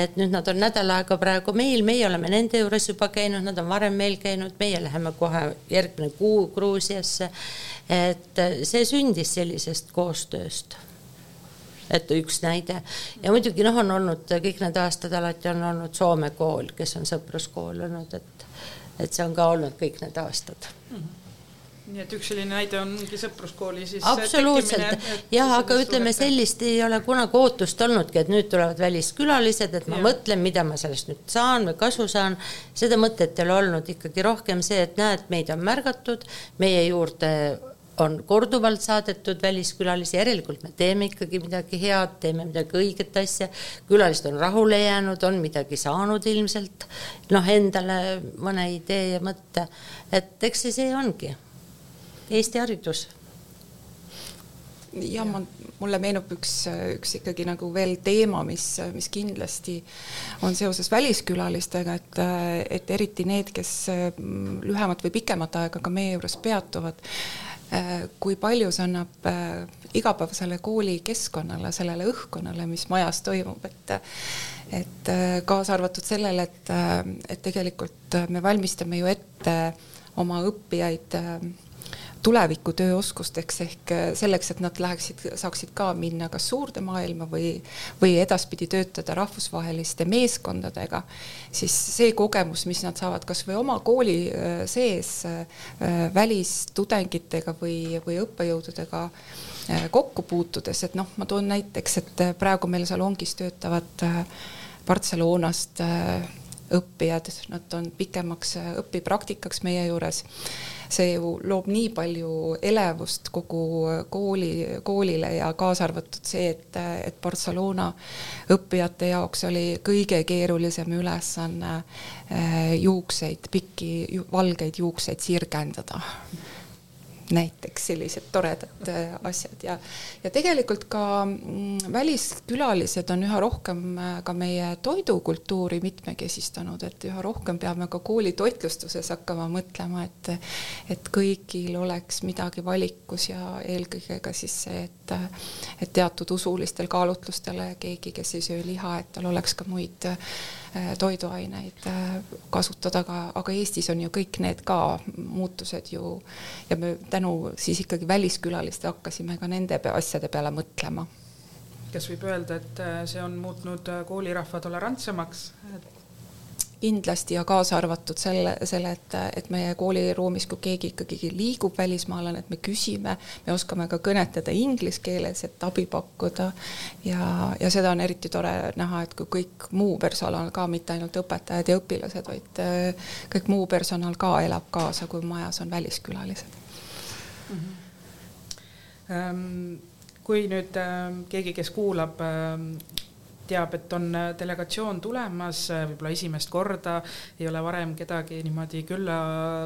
et nüüd nad on nädal aega praegu meil, meie oleme nende juures juba käinud, nad on varem meil käinud, meie läheme kohe järgmine kuu Gruusiasse. et see sündis sellisest koostööst et üks näide ja muidugi noh, on olnud kõik need aastad alati on olnud Soome kool, kes on sõpruskool olnud, et et see on ka olnud kõik need aastad mm. -hmm
nii et üks selline näide ongi sõpruskooli siis
absoluutselt, jah, aga ütleme, sellist ei ole kunagi ootust olnudki, et nüüd tulevad väliskülalised, et ma ja. mõtlen, mida ma sellest nüüd saan või kasu saan. seda mõtet ei ole olnud, ikkagi rohkem see, et näed, meid on märgatud, meie juurde on korduvalt saadetud väliskülalisi, järelikult me teeme ikkagi midagi head, teeme midagi õiget asja. külalised on rahule jäänud, on midagi saanud ilmselt, noh, endale mõne idee ja mõtte, et eks see see ongi Eesti haridus.
Ja ma, mulle meenub üks, üks ikkagi nagu veel teema, mis, mis kindlasti on seoses väliskülalistega, et, et eriti need, kes lühemat või pikemat aega ka meie juures peatuvad, kui palju see annab igapäevasele koolikeskkonnale, sellele õhkkonnale, mis majas toimub, et et kaasa arvatud sellele, et, et tegelikult me valmistame ju ette oma õppijaid tuleviku tööoskusteks ehk äh, selleks, et nad läheksid, saaksid ka minna kas suurde maailma või, või edaspidi töötada rahvusvaheliste meeskondadega, siis see kogemus, mis nad saavad kasvõi oma kooli äh, sees äh, välistudengitega või, või õppejõududega kokku puutudes, et noh, ma toon näiteks, et praegu meil salongis töötavad Barcelonast õppijad, nad on pikemaks õpipraktikaks meie juures see ju loob nii palju elevust kogu kooli, koolile ja kaasa arvatud see, et, et Barcelona õppijate jaoks oli kõige keerulisem ülesanne eh, juukseid, pikki valgeid juukseid sirgendada näiteks sellised toredad äh, asjad. Ja, ja tegelikult ka mm, väliskülalised on üha rohkem äh, ka meie toidukultuuri mitmekesistanud, et üha rohkem peame ka kooli toitlustuses hakkama mõtlema, et et kõigil oleks midagi valikus ja eelkõige ka siis see, et et teatud usulistel kaalutlustel keegi, kes ei söö liha, et tal oleks ka muid toiduaineid äh, kasutada, aga, aga Eestis on ju kõik need ka muutused ju ja me tänu siis ikkagi väliskülaliste hakkasime ka nende asjade peale mõtlema.
Kas võib öelda, et äh, see on muutnud koolirahva tolerantsemaks, et
kindlasti ja kaasa arvatud selle, selle, et, et meie kooliruumis, kui keegi ikkagi liigub välismaalane, et me küsime, me oskame ka kõnetada inglise keeles, et abi pakkuda. ja, ja seda on eriti tore näha, et kui kõik muu personal ka, mitte ainult õpetajad ja õpilased, vaid äh, kõik muu personal ka elab kaasa, kui majas on väliskülalised mm. -hmm.
Um, kui nüüd äh, keegi, kes kuulab äh, teab, et on delegatsioon tulemas, võib-olla esimest korda, ei ole varem kedagi niimoodi külla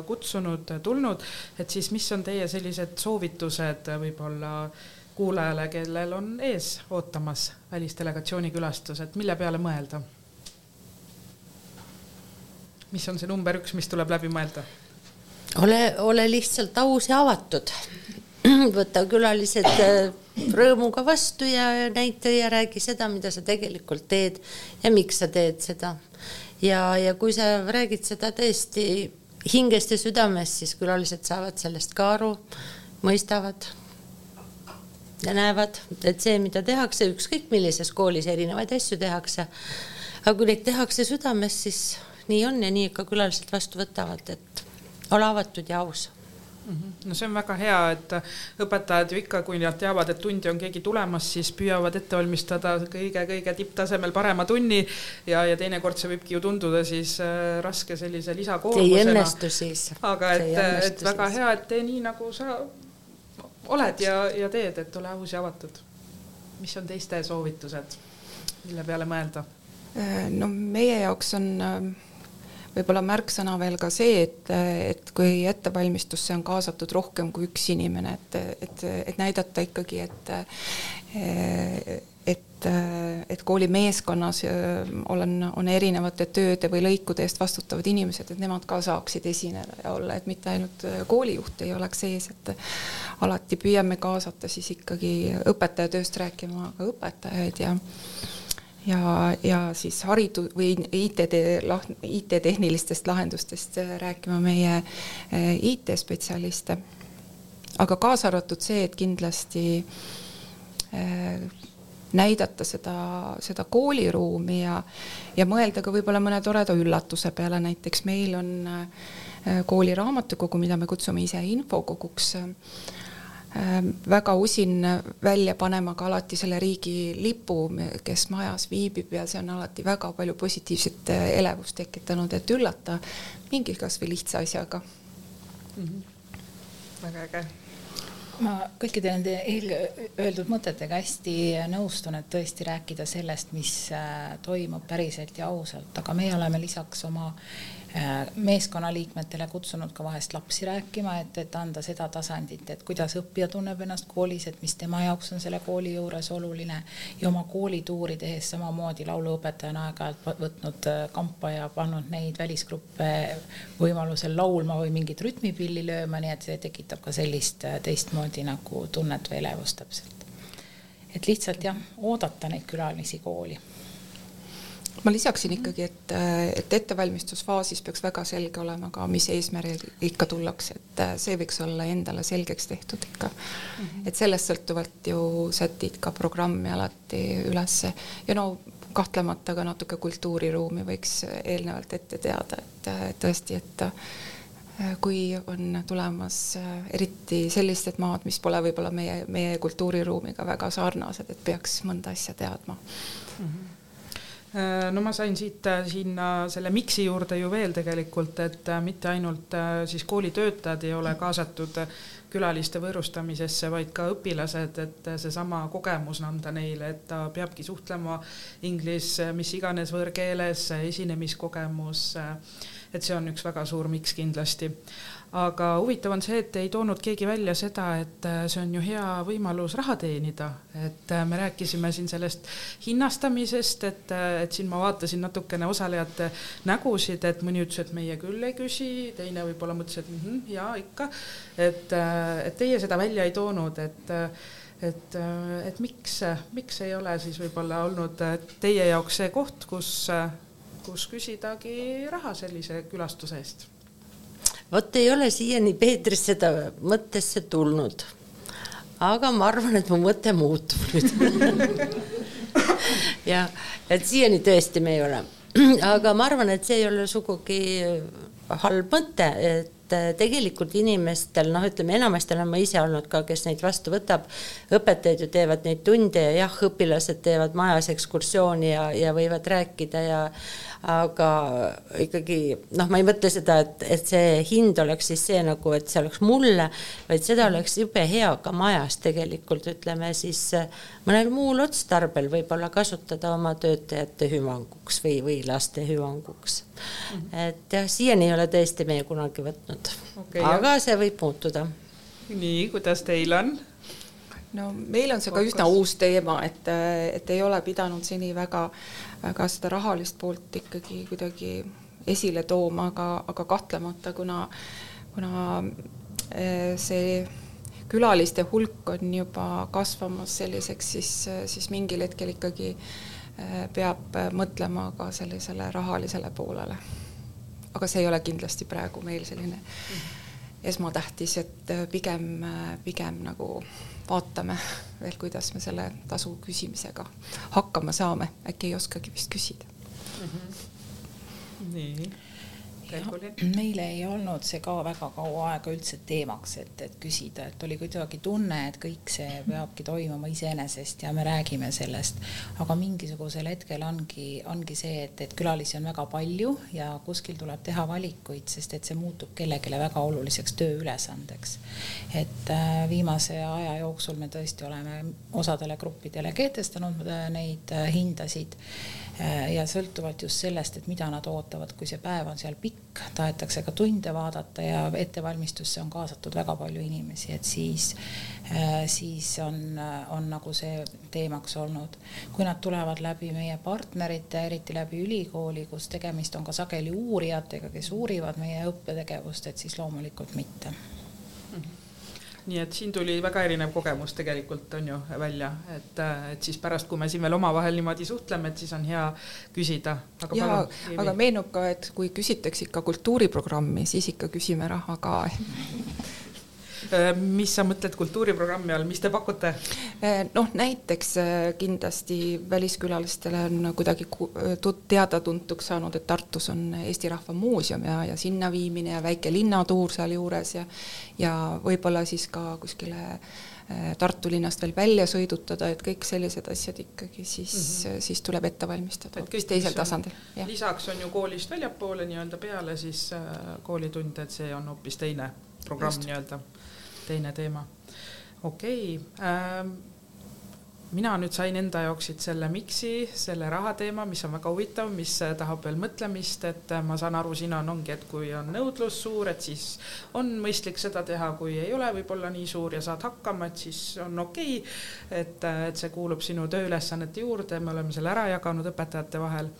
kutsunud, tulnud, et siis mis on teie sellised soovitused võib-olla kuulajale, kellel on ees ootamas välisdelegatsiooni külastus, et mille peale mõelda? mis on see number üks, mis tuleb läbi mõelda?
ole, ole lihtsalt aus ja avatud. võta külalised äh, rõõmuga vastu ja näita ja räägi seda, mida sa tegelikult teed ja miks sa teed seda. ja, ja kui sa räägid seda tõesti hingest ja südamest, siis külalised saavad sellest ka aru, mõistavad ja näevad, et see, mida tehakse, ükskõik millises koolis erinevaid asju tehakse, aga kui neid tehakse südames, siis nii on ja nii ikka külalised vastu võtavad, et ole avatud ja aus.
No see on väga hea, et õpetajad ju ikka, kui nad teavad, et tundi on keegi tulemas, siis püüavad ette valmistada kõige-kõige tipptasemel parema tunni ja, ja teinekord see võibki ju tunduda siis äh, raske sellise lisakoormusena.
see ei õnnestu siis.
aga et, et väga hea, et tee nii, nagu sa oled ja, ja teed, et ole aus ja avatud. mis on teiste soovitused, mille peale mõelda?
Äh, no meie jaoks on äh, võib-olla märksõna veel ka see, et, et kui ettevalmistusse on kaasatud rohkem kui üks inimene, et, et, et näidata ikkagi, et et, et kooli meeskonnas olen, on erinevate tööde või lõikude eest vastutavad inimesed, et nemad ka saaksid esineda ja olla, et mitte ainult koolijuht ei oleks sees, et alati püüame kaasata siis ikkagi õpetajatööst rääkima ka õpetajaid ja ja, ja siis haridu- või IT, IT-tehnilistest lahendustest rääkima meie eh, IT-spetsialiste. aga kaasa arvatud see, et kindlasti äh, näidata seda, seda kooliruumi ja, ja mõelda ka võib-olla mõne toreda üllatuse peale, näiteks meil on äh, kooli raamatukogu, mida me kutsume ise infokoguks äh, väga usin välja panema ka alati selle riigi lipu, kes majas viibib ja see on alati väga palju positiivset äh, elevust tekitanud, et üllata mingi kasvõi lihtsa asjaga mm.
-hmm. väga äge
ma kõikide nende eelöeldud mõtetega hästi nõustun, et tõesti rääkida sellest, mis äh, toimub päriselt ja ausalt, aga meie oleme lisaks oma meeskonnaliikmetele kutsunud ka vahest lapsi rääkima, et, et anda seda tasandit, et kuidas õppija tunneb ennast koolis, et mis tema jaoks on selle kooli juures oluline ja oma koolituuri tehes samamoodi lauluõpetaja on aeg-ajalt võtnud äh, kampa ja pannud neid välisgruppe võimalusel laulma või mingit rütmipilli lööma, nii et see tekitab ka sellist äh, teistmoodi nagu tunnet või elevust täpselt. et lihtsalt jah, oodata neid külalisi kooli
ma lisaksin ikkagi, et, et ettevalmistusfaasis peaks väga selge olema ka, mis eesmärgil ikka tullakse, et see võiks olla endale selgeks tehtud ikka mm. -hmm. et sellest sõltuvalt ju sätid ka programmi alati ülesse ja no kahtlemata ka natuke kultuuriruumi võiks eelnevalt ette teada, et tõesti, et kui on tulemas eriti sellised maad, mis pole võib-olla meie, meie kultuuriruumiga väga sarnased, et peaks mõnda asja teadma mm. -hmm
Äh, no ma sain siit äh, sinna selle miksi juurde ju veel tegelikult, et äh, mitte ainult siis koolitöötajad ei ole kaasatud külaliste võõrustamisesse, vaid ka õpilased, et seesama kogemus anda neile, et ta peabki suhtlema inglise, mis iganes võõrkeeles, esinemiskogemus, et see on üks väga suur miks kindlasti aga huvitav on see, et ei toonud keegi välja seda, et äh, see on ju hea võimalus raha teenida, et äh, me rääkisime siin sellest hinnastamisest, et, äh, et siin ma vaatasin natukene osalejate nägusid, et mõni ütles, et meie küll ei küsi, teine võib-olla mõtles, et mm -hmm, jaa ikka, et, et teie seda välja ei toonud, et et, et miks, miks ei ole siis võib-olla olnud teie jaoks see koht, kus, kus küsidagi raha sellise külastuse eest
vot ei ole siiani Peetris seda mõttesse tulnud. aga ma arvan, et mu mõte muutub nüüd ja, et siiani tõesti me ei ole. aga ma arvan, et see ei ole sugugi halb mõte, et et äh, tegelikult inimestel, noh, ütleme enamasti olen ma ise olnud ka, kes neid vastu võtab, õpetajad ju teevad neid tunde ja jah, õpilased teevad majas ekskursiooni ja, ja võivad rääkida ja aga ikkagi noh, ma ei mõtle seda, et, et see hind oleks siis see nagu, et see oleks mulle, vaid seda oleks jube hea ka majas tegelikult ütleme siis mõnel muul otstarbel võib-olla kasutada oma töötajate hüvanguks või, või laste hüvanguks. -hmm. et jah, siiani ei ole tõesti meie kunagi võtnud okay,, aga jah. see võib muutuda.
nii, kuidas teil on?
no meil on see ka üsna uus teema, et, et ei ole pidanud seni väga, väga seda rahalist poolt ikkagi kuidagi esile tooma, aga, aga kahtlemata, kuna, kuna eh, see külaliste hulk on juba kasvamas selliseks, siis, siis mingil hetkel ikkagi eh, peab mõtlema ka sellisele rahalisele poolele. Aga see ei ole kindlasti praegu meil selline esmatähtis, et pigem, pigem nagu vaatame veel, kuidas me selle tasu küsimisega hakkama saame, äkki ei oskagi vist küsida mm.
-hmm. nii
meil ei olnud see ka väga kaua aega üldse teemaks, et, et küsida, et oli kuidagi tunne, et kõik see peabki toimuma iseenesest ja me räägime sellest. aga mingisugusel hetkel ongi, ongi see, et, et külalisi on väga palju ja kuskil tuleb teha valikuid, sest et see muutub kellelegi väga oluliseks tööülesandeks. et äh, viimase aja jooksul me tõesti oleme osadele gruppidele kehtestanud äh, neid äh, hindasid ja sõltuvalt just sellest, et mida nad ootavad, kui see päev on seal pikk, tahetakse ka tunde vaadata ja ettevalmistusse on kaasatud väga palju inimesi, et siis, äh, siis on, on nagu see teemaks olnud. kui nad tulevad läbi meie partnerite, eriti läbi ülikooli, kus tegemist on ka sageli uurijatega, kes uurivad meie õppetegevust, et siis loomulikult mitte
nii et siin tuli väga erinev kogemus tegelikult on ju välja, et, et siis pärast, kui me siin veel omavahel niimoodi suhtleme, et siis on hea küsida.
ja, aga meenub ka, et kui küsitakse ikka kultuuriprogrammi, siis ikka küsime raha ka.
Äh, mis sa mõtled kultuuriprogrammi all, mis te pakute?
Äh, noh, näiteks äh, kindlasti väliskülalistele on kuidagi teada-tuntuks saanud, et Tartus on Eesti Rahva Muuseum ja, ja sinna viimine ja väike linnatuur sealjuures ja ja võib-olla siis ka kuskile Tartu linnast veel välja sõidutada, et kõik sellised asjad ikkagi siis mm, -hmm. siis tuleb ette valmistada hoopis teisel tasandil.
lisaks on ju koolist väljapoole nii-öelda peale siis koolitunde, et see on hoopis teine programm nii-öelda teine teema. okei okay, ähm,, mina nüüd sain enda jaoks siit selle miksi, selle raha teema, mis on väga huvitav, mis äh, tahab veel mõtlemist, et äh, ma saan aru, siin on, ongi, et kui on nõudlus suur, et siis on mõistlik seda teha, kui ei ole võib-olla nii suur ja saad hakkama, et siis on okei okay,. et, äh, et see kuulub sinu tööülesannete juurde, me oleme selle ära jaganud õpetajate vahel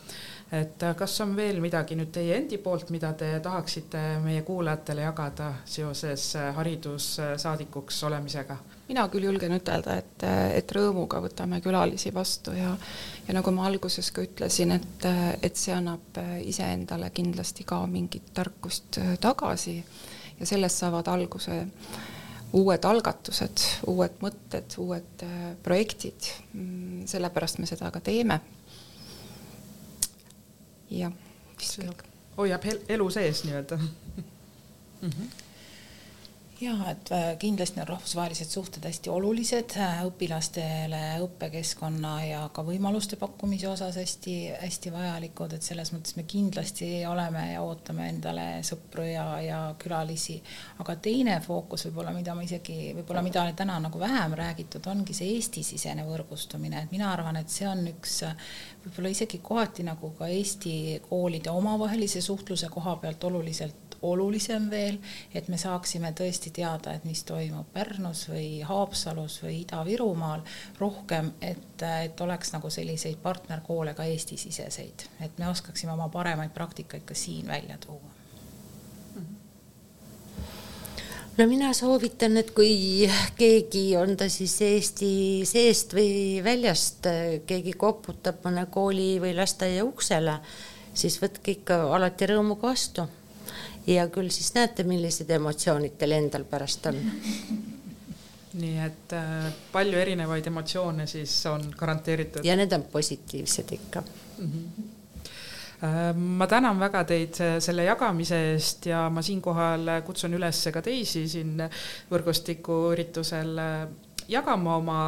et äh, kas on veel midagi nüüd teie endi poolt, mida te tahaksite meie kuulajatele jagada seoses äh, haridussaadikuks olemisega?
mina küll julgen ütelda, et, äh, et rõõmuga võtame külalisi vastu ja ja nagu ma alguses ka ütlesin, et, et see annab iseendale kindlasti ka mingit tarkust tagasi ja sellest saavad alguse uued algatused, uued mõtted, uued projektid. Mm, sellepärast me seda ka teeme jah, vist kõik.
hoiab elu sees nii-öelda mm.
-hmm ja et äh, kindlasti on rahvusvahelised suhted hästi olulised äh, õpilastele õppekeskkonna ja ka võimaluste pakkumise osas hästi-hästi vajalikud, et selles mõttes me kindlasti oleme ja ootame endale sõpru ja, ja külalisi. aga teine fookus võib-olla, mida ma isegi võib-olla, mida täna nagu vähem räägitud, ongi see Eesti-sisene võrgustumine, et mina arvan, et see on üks võib-olla isegi kohati nagu ka Eesti koolide omavahelise suhtluse koha pealt oluliselt olulisem veel, et me saaksime tõesti teada, et mis toimub Pärnus või Haapsalus või Ida-Virumaal rohkem, et, et oleks nagu selliseid partnerkoole ka Eesti-siseseid, et me oskaksime oma paremaid praktikaid ka siin välja tuua.
No mina soovitan, et kui keegi on ta siis Eesti seest või väljast, keegi koputab mõne kooli või lasteaia uksele, siis võtke ikka alati rõõmuga vastu ja küll siis näete, millised emotsioonid teil endal pärast on.
nii et äh, palju erinevaid emotsioone siis on garanteeritud.
ja need on positiivsed ikka mm. -hmm
ma tänan väga teid selle jagamise eest ja ma siinkohal kutsun üles ka teisi siin võrgustiku üritusel jagama oma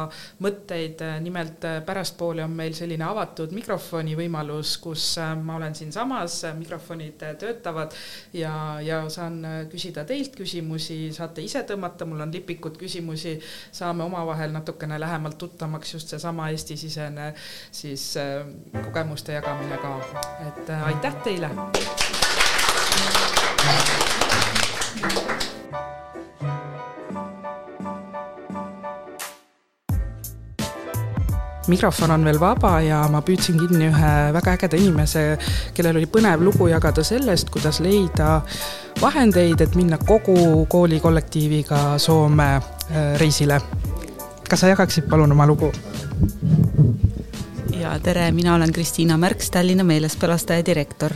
mõtteid, nimelt äh, pärastpoole on meil selline avatud mikrofoni võimalus, kus äh, ma olen siinsamas, äh, mikrofonid töötavad ja, ja saan küsida teilt küsimusi, saate ise tõmmata, mul on lipikud küsimusi, saame omavahel natukene lähemalt tuttavamaks, just seesama Eesti-sisene siis kogemuste jagamine ka, et aitäh teile. Mikrofon on veel vaba ja ma püüdsin kinni ühe väga ägeda inimese, kellel oli põnev lugu jagada sellest, kuidas leida vahendeid, et minna kogu kooli kollektiiviga Soome äh, reisile. kas sa jagaksid palun oma lugu?
ja tere, mina olen Kristiina Märks, Tallinna meelespelastaja direktor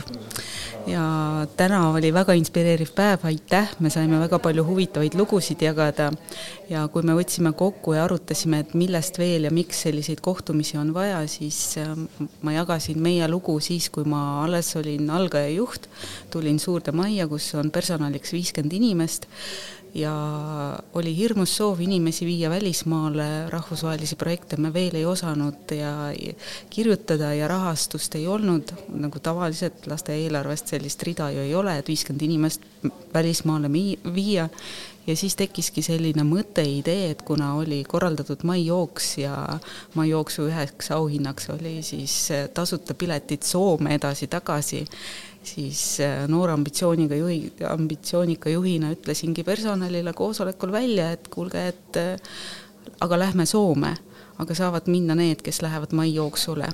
ja täna oli väga inspireeriv päev, aitäh, me saime väga palju huvitavaid lugusid jagada ja kui me võtsime kokku ja arutasime, et millest veel ja miks selliseid kohtumisi on vaja, siis ähm, ma jagasin meie lugu siis, kui ma alles olin algaja juht, tulin suurde majja, kus on personaliks viiskümmend inimest. Ja oli hirmus soov inimesi viia välismaale, rahvusvahelisi projekte me veel ei osanud ja kirjutada ja rahastust ei olnud, nagu tavaliselt laste eelarvest sellist rida ju ei ole, et viiskümmend inimest välismaale viia ja siis tekkiski selline mõte, idee, et kuna oli korraldatud maijooks ja maijooksu üheks auhinnaks oli siis tasuta piletid Soome edasi-tagasi, siis äh, noore ambitsiooniga juhi, ambitsioonika juhina ütlesingi personalile koosolekul välja, et kuulge, et äh, aga lähme Soome, aga saavad minna need, kes lähevad maijooksule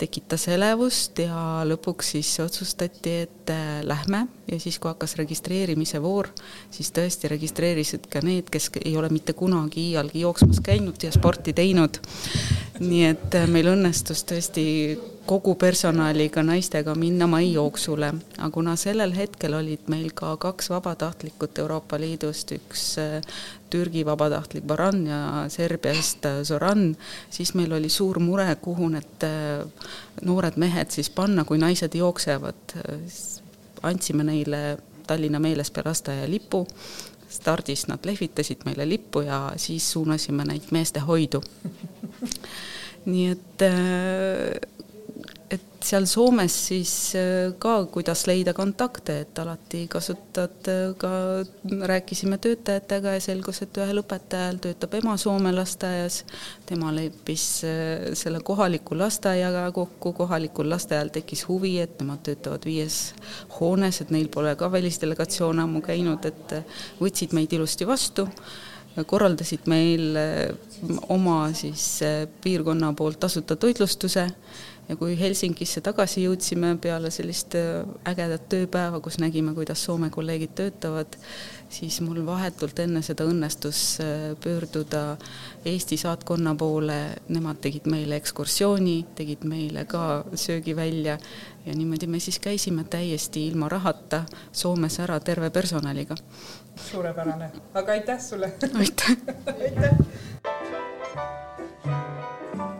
tekitas elevust ja lõpuks siis otsustati, et äh, lähme ja siis, kui hakkas registreerimise voor, siis tõesti registreerisid ka need, kes ei ole mitte kunagi iialgi jooksmas käinud ja sporti teinud. nii et meil õnnestus tõesti kogu personaliga, naistega minna maijooksule, aga kuna sellel hetkel olid meil ka kaks vabatahtlikut Euroopa Liidust, üks äh, Türgi vabatahtlik Baran ja Serbiast äh, Zoran, siis meil oli suur mure, kuhu need äh, noored mehed siis panna, kui naised jooksevad. andsime neile Tallinna meelespelastaja lipu, stardis nad lehvitasid meile lippu ja siis suunasime neid meestehoidu. nii et et seal Soomes siis äh, ka, kuidas leida kontakte, et alati kasutad äh, ka, rääkisime töötajatega ja selgus, et ühel õpetajal töötab ema Soome lasteaias, tema leppis äh, selle kohaliku lasteaiaga kokku, kohalikul lasteaial tekkis huvi, et nemad töötavad viies hoones, et neil pole ka välisdelegatsioon ammu käinud, et võtsid meid ilusti vastu korraldasid meil oma siis piirkonna poolt tasuta toitlustuse ja kui Helsingisse tagasi jõudsime peale sellist äh, ägedat tööpäeva, kus nägime, kuidas Soome kolleegid töötavad, siis mul vahetult enne seda õnnestus äh, pöörduda Eesti saatkonna poole, nemad tegid meile ekskursiooni, tegid meile ka söögi välja ja niimoodi me siis käisime täiesti ilma rahata Soomes ära terve personaliga.
suurepärane, aga aitäh sulle!
aitäh
aitäh!